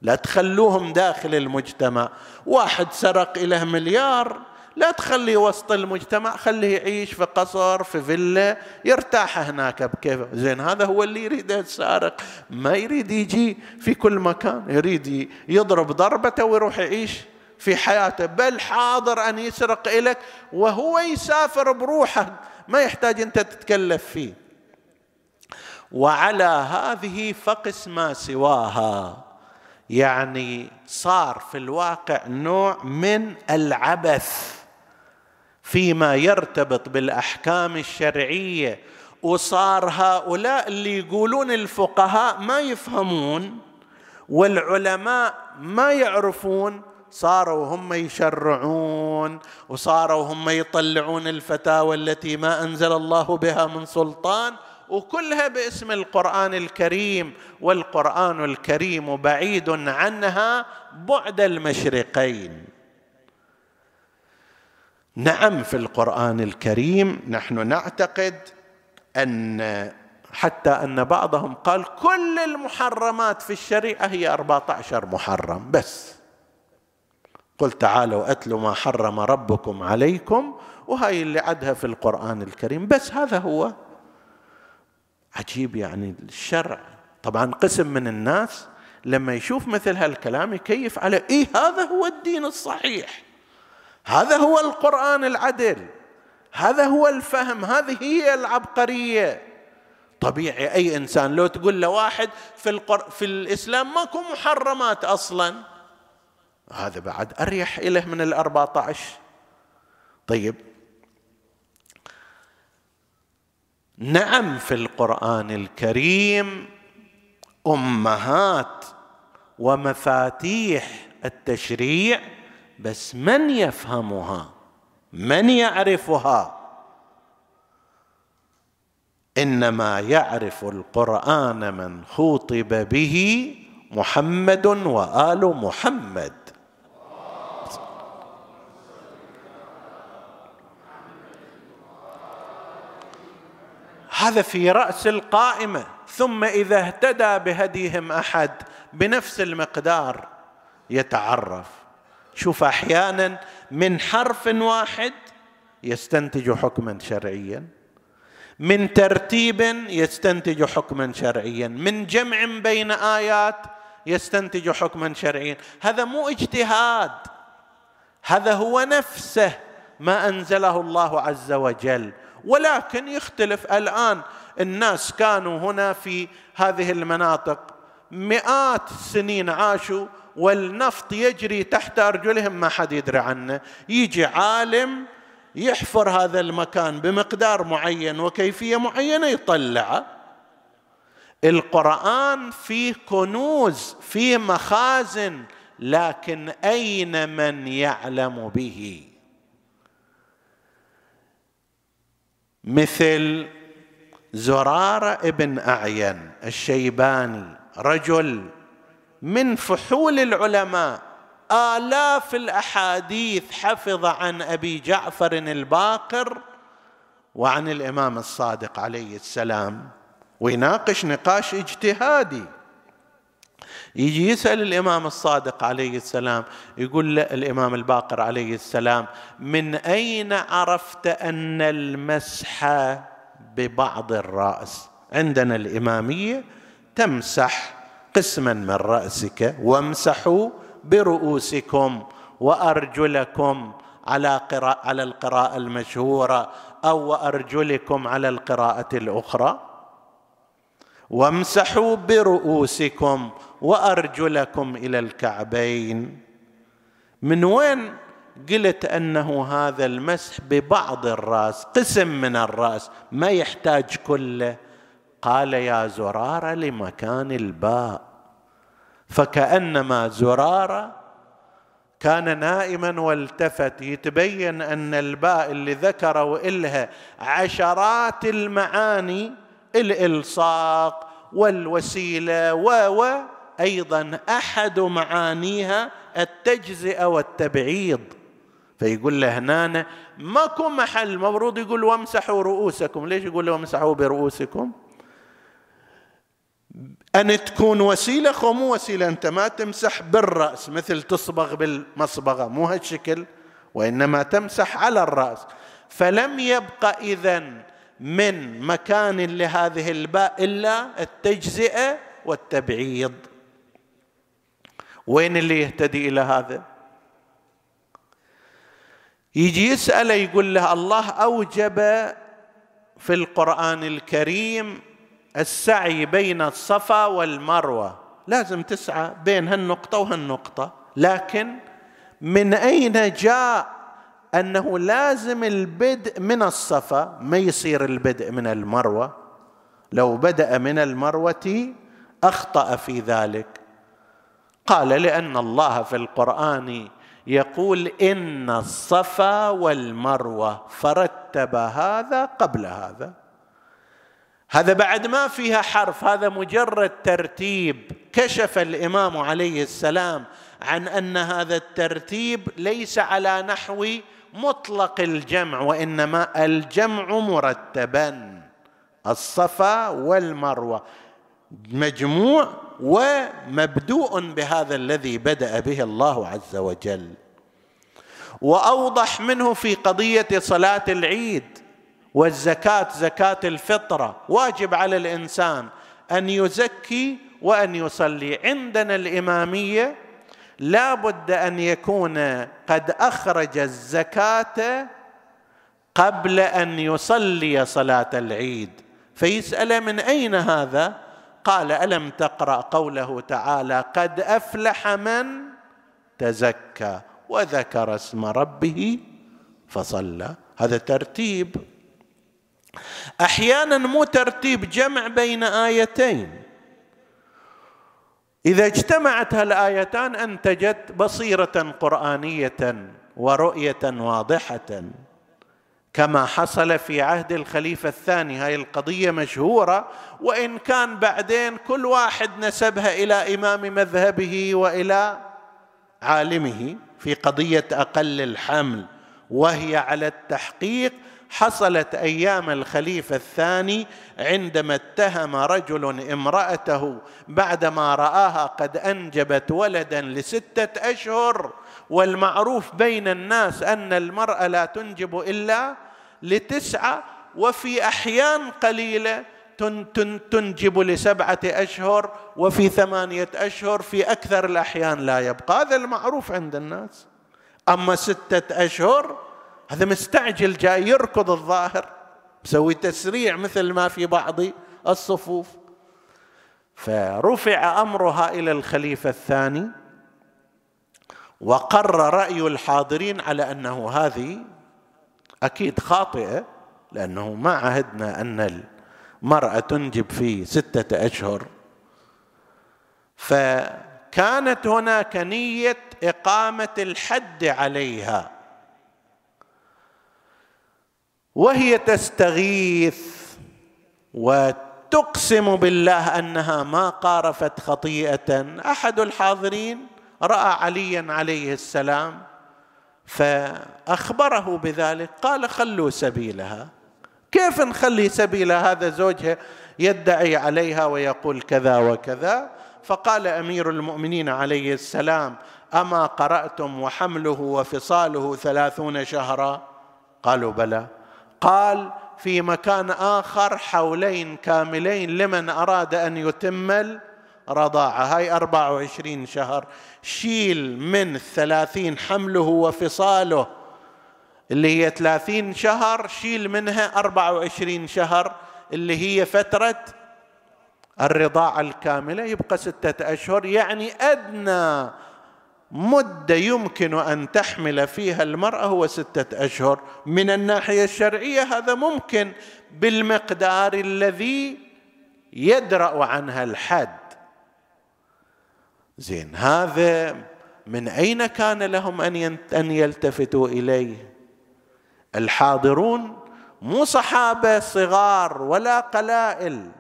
Speaker 2: لا تخلوهم داخل المجتمع. واحد سرق له مليار لا تخليه وسط المجتمع خليه يعيش في قصر في فيلا يرتاح هناك بكيف. زين هذا هو اللي يريد السارق ما يريد يجي في كل مكان يريد يضرب ضربته ويروح يعيش في حياته. بل حاضر أن يسرق الك وهو يسافر بروحه. ما يحتاج أنت تتكلف فيه. وعلى هذه فقس ما سواها. يعني صار في الواقع نوع من العبث فيما يرتبط بالأحكام الشرعية. وصار هؤلاء اللي يقولون الفقهاء ما يفهمون والعلماء ما يعرفون صاروا هم يشرعون وصاروا هم يطلعون الفتاوى التي ما أنزل الله بها من سلطان وكلها باسم القرآن الكريم والقرآن الكريم بعيد عنها بعد المشرقين. نعم في القرآن الكريم نحن نعتقد أن حتى أن بعضهم قال كل المحرمات في الشريعة هي 14 محرم بس. قل تعالوا اتلوا ما حرم ربكم عليكم وهي اللي عدها في القرآن الكريم بس هذا هو. عجيب يعني الشرع. طبعا قسم من الناس لما يشوف مثل هالكلام يكيف على إيه هذا هو الدين الصحيح. هذا هو القرآن العدل. هذا هو الفهم. هذه هي العبقرية. طبيعي أي إنسان لو تقول له واحد في القر... في الإسلام ماكو محرمات أصلا. هذا بعد أريح له من الأربعة عشر. طيب نعم في القرآن الكريم أمهات ومفاتيح التشريع بس من يفهمها؟ من يعرفها؟ إنما يعرف القرآن من خوطب به محمد وآل محمد. هذا في رأس القائمة ثم إذا اهتدى بهديهم أحد بنفس المقدار يتعرف. شوف أحيانا من حرف واحد يستنتج حكما شرعيا من ترتيب يستنتج حكما شرعيا من جمع بين آيات يستنتج حكما شرعيا. هذا مو اجتهاد هذا هو نفسه ما أنزله الله عز وجل. ولكن يختلف الآن. الناس كانوا هنا في هذه المناطق. مئات السنين عاشوا والنفط يجري تحت أرجلهم ما حد يدري عنه. يجي عالم يحفر هذا المكان بمقدار معين وكيفية معينة يطلعه القرآن فيه كنوز فيه مخازن لكن أين من يعلم به؟ مثل زراره ابن أعين الشيباني رجل من فحول العلماء آلاف الأحاديث حفظ عن أبي جعفر الباقر وعن الإمام الصادق عليه السلام. ويناقش نقاش اجتهادي. يجي يسأل الإمام الصادق عليه السلام يقول الإمام الباقر عليه السلام من أين عرفت أن المسح ببعض الرأس؟ عندنا الإمامية تمسح قسما من رأسك وامسحوا برؤوسكم وأرجلكم على قراءة على القراءة المشهورة أو وأرجلكم على القراءة الأخرى. وامسحوا برؤوسكم وأرجلكم إلى الكعبين. من وين قلت أنه هذا المسح؟ ببعض الرأس قسم من الرأس ما يحتاج كله. قال يا زرارة لمكان الباء. فكأنما زرارة كان نائما والتفت يتبين أن الباء اللي ذكروا إلها عشرات المعاني الإلصاق والوسيلة و أيضا أحد معانيها التجزئة والتبعيض. فيقول له هنا ماكو محل المفروض يقول وامسحوا رؤوسكم. ليش يقول وامسحوا برؤوسكم؟ أن تكون وسيلة خو مو وسيلة أنت ما تمسح بالرأس مثل تصبغ بالمصبغة مو هالشكل وإنما تمسح على الرأس. فلم يبقى إذا من مكان لهذه الباء إلا التجزئة والتبعيض. وين اللي يهتدي إلى هذا؟ يجي يسأله يقول له الله أوجب في القرآن الكريم السعي بين الصفا والمروة. لازم تسعى بين هالنقطة وهالنقطة. لكن من أين جاء أنه لازم البدء من الصفا ما يصير البدء من المروة؟ لو بدأ من المروة أخطأ في ذلك. قال لأن الله في القرآن يقول إن الصفا والمروة فرتب هذا قبل هذا. هذا بعد ما فيها حرف هذا مجرد ترتيب. كشف الإمام عليه السلام عن أن هذا الترتيب ليس على نحو مطلق الجمع وإنما الجمع مرتبا الصفا والمروة. مجموع ومبدوء بهذا الذي بدأ به الله عز وجل. وأوضح منه في قضية صلاة العيد والزكاة زكاة الفطرة. واجب على الإنسان أن يزكي وأن يصلي. عندنا الإمامية لا بد أن يكون قد أخرج الزكاة قبل أن يصلي صلاة العيد. فيسأل من أين هذا؟ قال ألم تقرأ قوله تعالى قد أفلح من تزكى وذكر اسم ربه فصلى. هذا ترتيب. أحيانا مو ترتيب جمع بين آيتين. إذا اجتمعت هالآيتان انتجت بصيرة قرآنية ورؤية واضحة. كما حصل في عهد الخليفة الثاني هاي القضية مشهورة. وإن كان بعدين كل واحد نسبها إلى إمام مذهبه وإلى عالمه في قضية أقل الحمل وهي على التحقيق حصلت أيام الخليفة الثاني عندما اتهم رجل امرأته بعدما رآها قد أنجبت ولدا لستة أشهر والمعروف بين الناس أن المرأة لا تنجب إلا لتسعة وفي أحيان قليلة تنجب لسبعة أشهر وفي ثمانية أشهر في أكثر الأحيان لا يبقى. هذا المعروف عند الناس. أما ستة أشهر هذا مستعجل جاي يركض الظاهر. مسوي تسريع مثل ما في بعض الصفوف. فرفع أمرها إلى الخليفة الثاني وقر رأي الحاضرين على أنه هذه أكيد خاطئة لأنه ما عهدنا أن مرأة تنجب في ستة أشهر. فكانت هناك نية إقامة الحد عليها. وهي تستغيث وتقسم بالله أنها ما قارفت خطيئة. أحد الحاضرين رأى عليا عليه السلام فأخبره بذلك قال خلوا سبيلها. كيف نخلي سبيل هذا زوجها يدعي عليها ويقول كذا وكذا؟ فقال أمير المؤمنين عليه السلام أما قرأتم وحمله وفصاله ثلاثون شهرا؟ قالوا بلى. قال في مكان آخر حولين كاملين لمن أراد أن يتم الرضاعة. هاي 24 شهر. شيل من الثلاثين حمله وفصاله اللي هي ثلاثين شهر شيل منها أربعة وعشرين شهر اللي هي فترة الرضاعة الكاملة. يبقى ستة أشهر يعني أدنى مدة يمكن أن تحمل فيها المرأة هو ستة أشهر. من الناحية الشرعية هذا ممكن بالمقدار الذي يدرأ عنها الحد. زين هذا من أين كان لهم أن أن يلتفتوا إليه؟ الحاضرون مو صحابة صغار ولا قلائل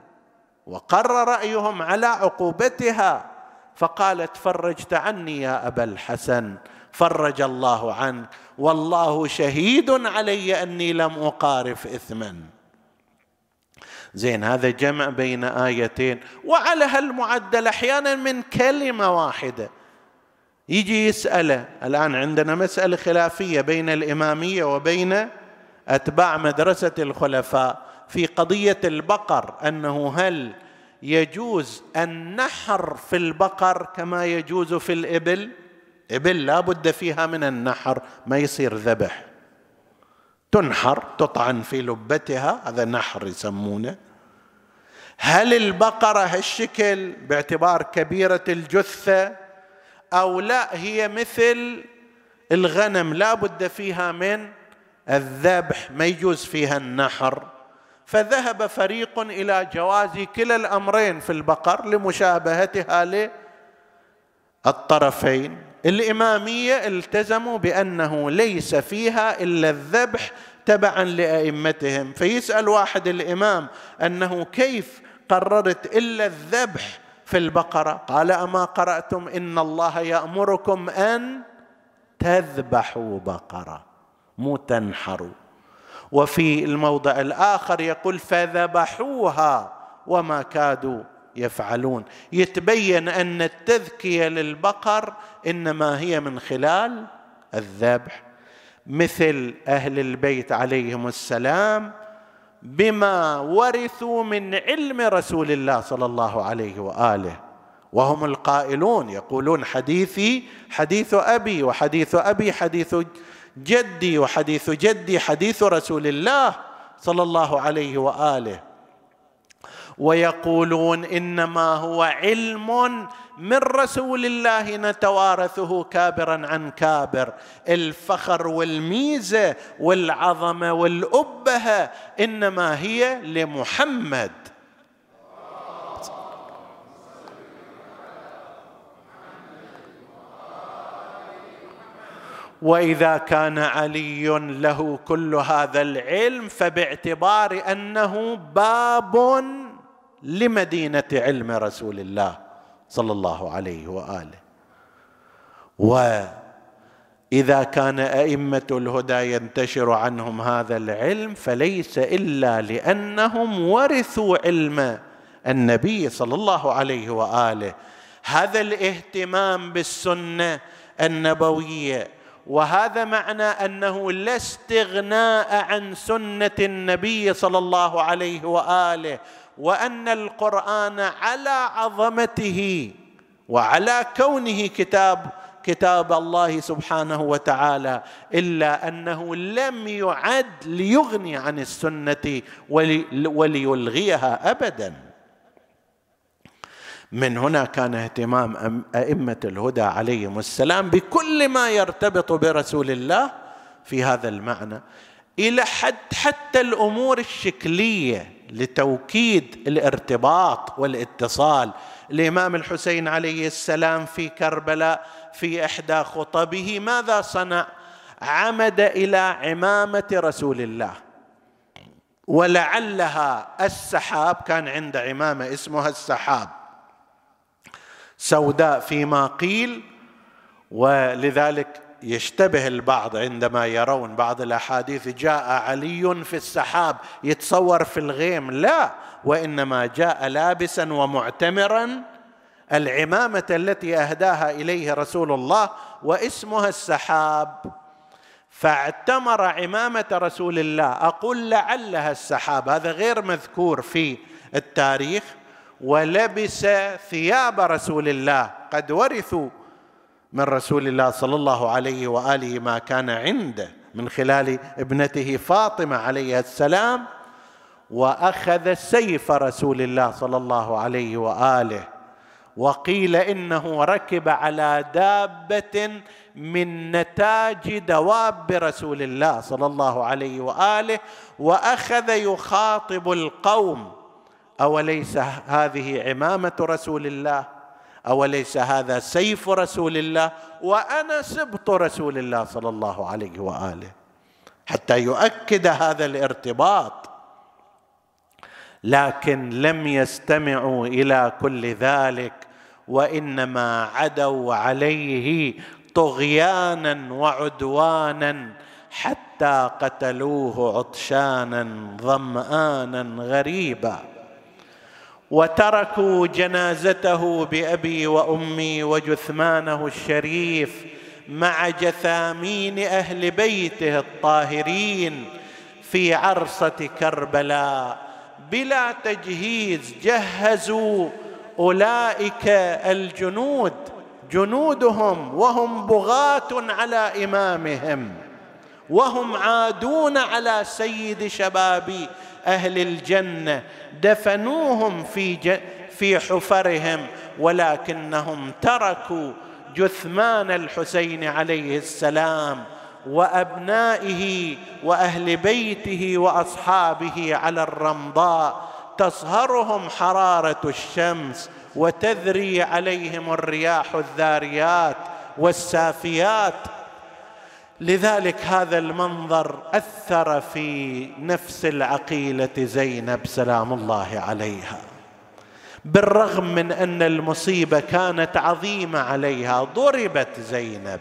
Speaker 2: وقر رأيهم على عقوبتها. فقالت فرجت عني يا أبا الحسن فرج الله عنك والله شهيد علي أني لم أقارف اثما. زين هذا جمع بين آيتين. وعلى هالمعدل أحيانا من كلمة واحدة. يجي يسأله الآن عندنا مسألة خلافية بين الإمامية وبين أتباع مدرسة الخلفاء في قضية البقر أنه هل يجوز النحر في البقر كما يجوز في الإبل. إبل لا بد فيها من النحر ما يصير ذبح. تنحر تطعن في لبتها هذا نحر يسمونه. هل البقرة هالشكل باعتبار كبيرة الجثة؟ أو لا هي مثل الغنم لا بد فيها من الذبح ما يجوز فيها النحر. فذهب فريق إلى جواز كلا الأمرين في البقر لمشابهتها للطرفين. الإمامية التزموا بأنه ليس فيها إلا الذبح تبعا لأئمتهم. فيسأل واحد الإمام أنه كيف قررت إلا الذبح في البقرة؟ قال أما قرأتم إن الله يأمركم أن تذبحوا بقرة. مو تنحروا وفي الموضع الآخر يقول فذبحوها وما كادوا يفعلون. يتبين أن التذكية للبقر إنما هي من خلال الذبح. مثل أهل البيت عليهم السلام بما ورثوا من علم رسول الله صلى الله عليه وآله. وهم القائلون يقولون حديثي حديث أبي وحديث أبي حديث جدي وحديث جدي حديث رسول الله صلى الله عليه وآله. ويقولون إنما هو علم من رسول الله نتوارثه كابرا عن كابر. الفخر والميزة والعظمة والأبهة إنما هي لمحمد. وإذا كان علي له كل هذا العلم فباعتبار أنه باب لمدينة علم رسول الله صلى الله عليه وآله. وإذا كان أئمة الهدى ينتشر عنهم هذا العلم فليس إلا لأنهم ورثوا علم النبي صلى الله عليه وآله. هذا الاهتمام بالسنة النبوية وهذا معنى أنه لا استغناء عن سنة النبي صلى الله عليه وآله وأن القرآن على عظمته وعلى كونه كتاب كتاب الله سبحانه وتعالى إلا أنه لم يعد ليغني عن السنة وليلغيها ابدا. من هنا كان اهتمام أئمة الهدى عليهم السلام بكل ما يرتبط برسول الله في هذا المعنى. إلى حد حتى الأمور الشكلية لتوكيد الارتباط والاتصال. الإمام الحسين عليه السلام في كربلاء في إحدى خطبه ماذا صنع؟ عمد إلى عمامة رسول الله. ولعلها السحاب كان عند عمامة اسمها السحاب. سوداء فيما قيل ولذلك يشتبه البعض عندما يرون بعض الأحاديث جاء علي في السحاب يتصور في الغيم. لا وإنما جاء لابسا ومعتمرا. العمامة التي أهداها إليه رسول الله واسمها السحاب. فاعتمر عمامة رسول الله. أقول لعلها السحاب. هذا غير مذكور في التاريخ. ولبس ثياب رسول الله. قد ورثوا من رسول الله صلى الله عليه وآله ما كان عنده من خلال ابنته فاطمة عليه السلام وأخذ سيف رسول الله صلى الله عليه وآله. وقيل إنه ركب على دابة من نتاج دواب رسول الله صلى الله عليه وآله وأخذ يخاطب القوم. أوليس هذه عمامة رسول الله؟ أوليس هذا سيف رسول الله؟ وأنا سبط رسول الله صلى الله عليه وآله. حتى يؤكد هذا الارتباط. لكن لم يستمعوا إلى كل ذلك وإنما عدوا عليه طغيانا وعدوانا حتى قتلوه عطشانا ظمآنا غريبا. وتركوا جنازته بأبي وأمي وجثمانه الشريف مع جثامين أهل بيته الطاهرين في عرصة كربلاء. بلا تجهيز جهزوا أولئك الجنود. جنودهم وهم بغاة على إمامهم. وهم عادون على سيد شباب أهل الجنة دفنوهم في في حفرهم ولكنهم تركوا جثمان الحسين عليه السلام وأبنائه وأهل بيته وأصحابه على الرمضاء. تصهرهم حرارة الشمس وتذري عليهم الرياح الذاريات والسافيات لذلك هذا المنظر أثر في نفس العقيلة زينب سلام الله عليها. بالرغم من أن المصيبة كانت عظيمة عليها ضربت زينب.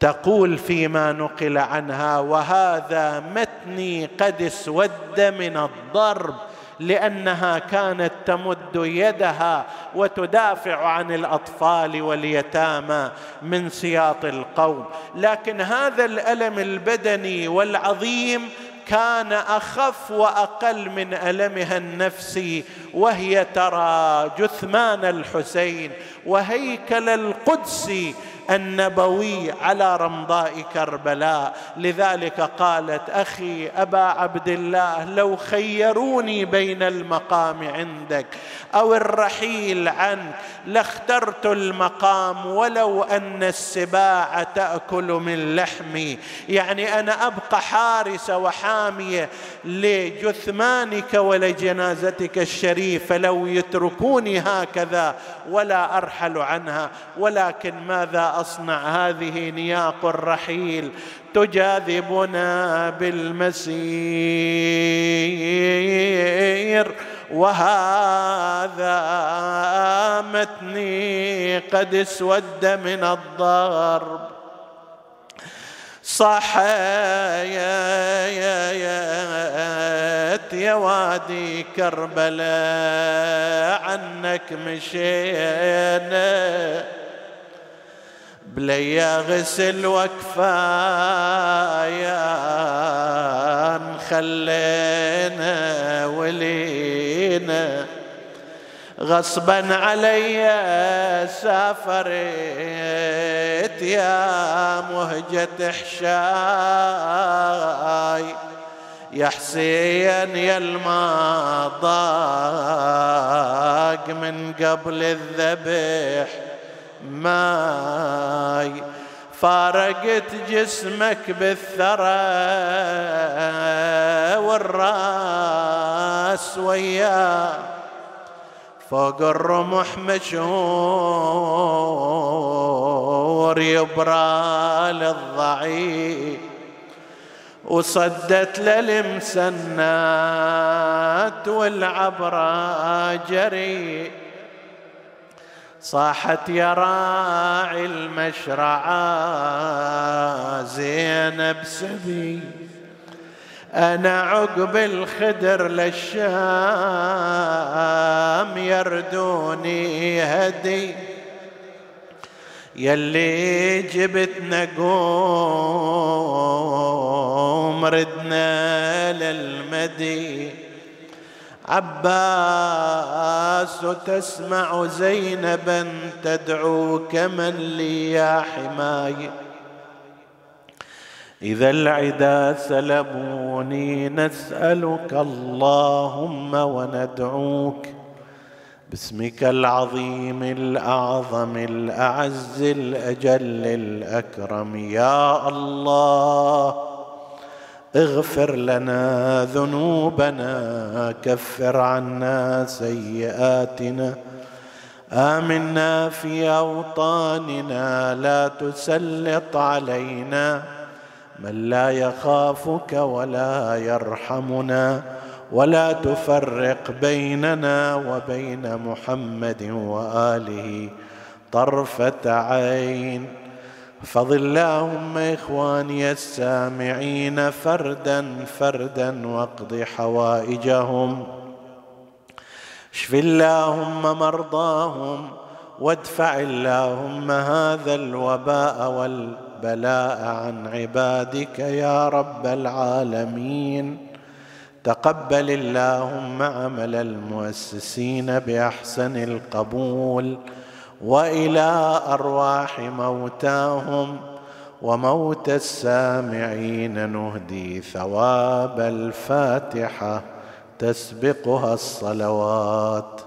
Speaker 2: تقول فيما نقل عنها وهذا متني قد اسود من الضرب لأنها كانت تمد يدها وتدافع عن الأطفال واليتامى من سياط القوم. لكن هذا الألم البدني والعظيم كان أخف وأقل من ألمها النفسي وهي ترى جثمان الحسين وهيكل القدس النبوي على رمضاء كربلاء لذلك قالت أخي أبا عبد الله لو خيروني بين المقام عندك أو الرحيل عنك لاخترت المقام ولو أن السباع تأكل من لحمي. يعني أنا أبقى حارسه وحاميه لجثمانك ولجنازتك الشريفة لو يتركوني هكذا ولا ارحل عنها ولكن ماذا أصنع هذه نياق الرحيل؟ تجاذبنا بالمسير وهذا متني قد اسود من الضرب. صحيت يا وادي كربلاء عنك مشينا. بليا غسل وكفايا خلينا ولينا. غصبا علي سافرت يا مهجة حشاي. يا حسين يا المضاق من قبل الذبح ماي. فارقت جسمك بالثرى والراي عباس وياه فوق الرمح مشهور يبرى للضعيف وصدت للمسنات والعبرة جري صاحت يا راعي المشرعة زينب سبي أنا عقب الخدر للشام يردوني هدي. يلي جبت نقوم ردنا للمدي. عباس تسمع زينبا تدعوك من لي يا حمايه إذا العدا سلبوني نسألك اللهم وندعوك. باسمك العظيم الأعظم الأعز الأجل الأكرم. يا الله اغفر لنا ذنوبنا كفر عنا سيئاتنا. آمنا في أوطاننا لا تسلط علينا. من لا يخافك ولا يرحمنا ولا تفرق بيننا وبين محمد وآله طرفة عين. فض اللهم إخواني السامعين فردا فردا واقض حوائجهم. اشف اللهم مرضاهم وادفع اللهم هذا الوباء والبلاء عن عبادك يا رب العالمين. تقبل اللهم عمل المؤسسين بأحسن القبول وإلى أرواح موتاهم وموت السامعين نهدي ثواب الفاتحة تسبقها الصلوات.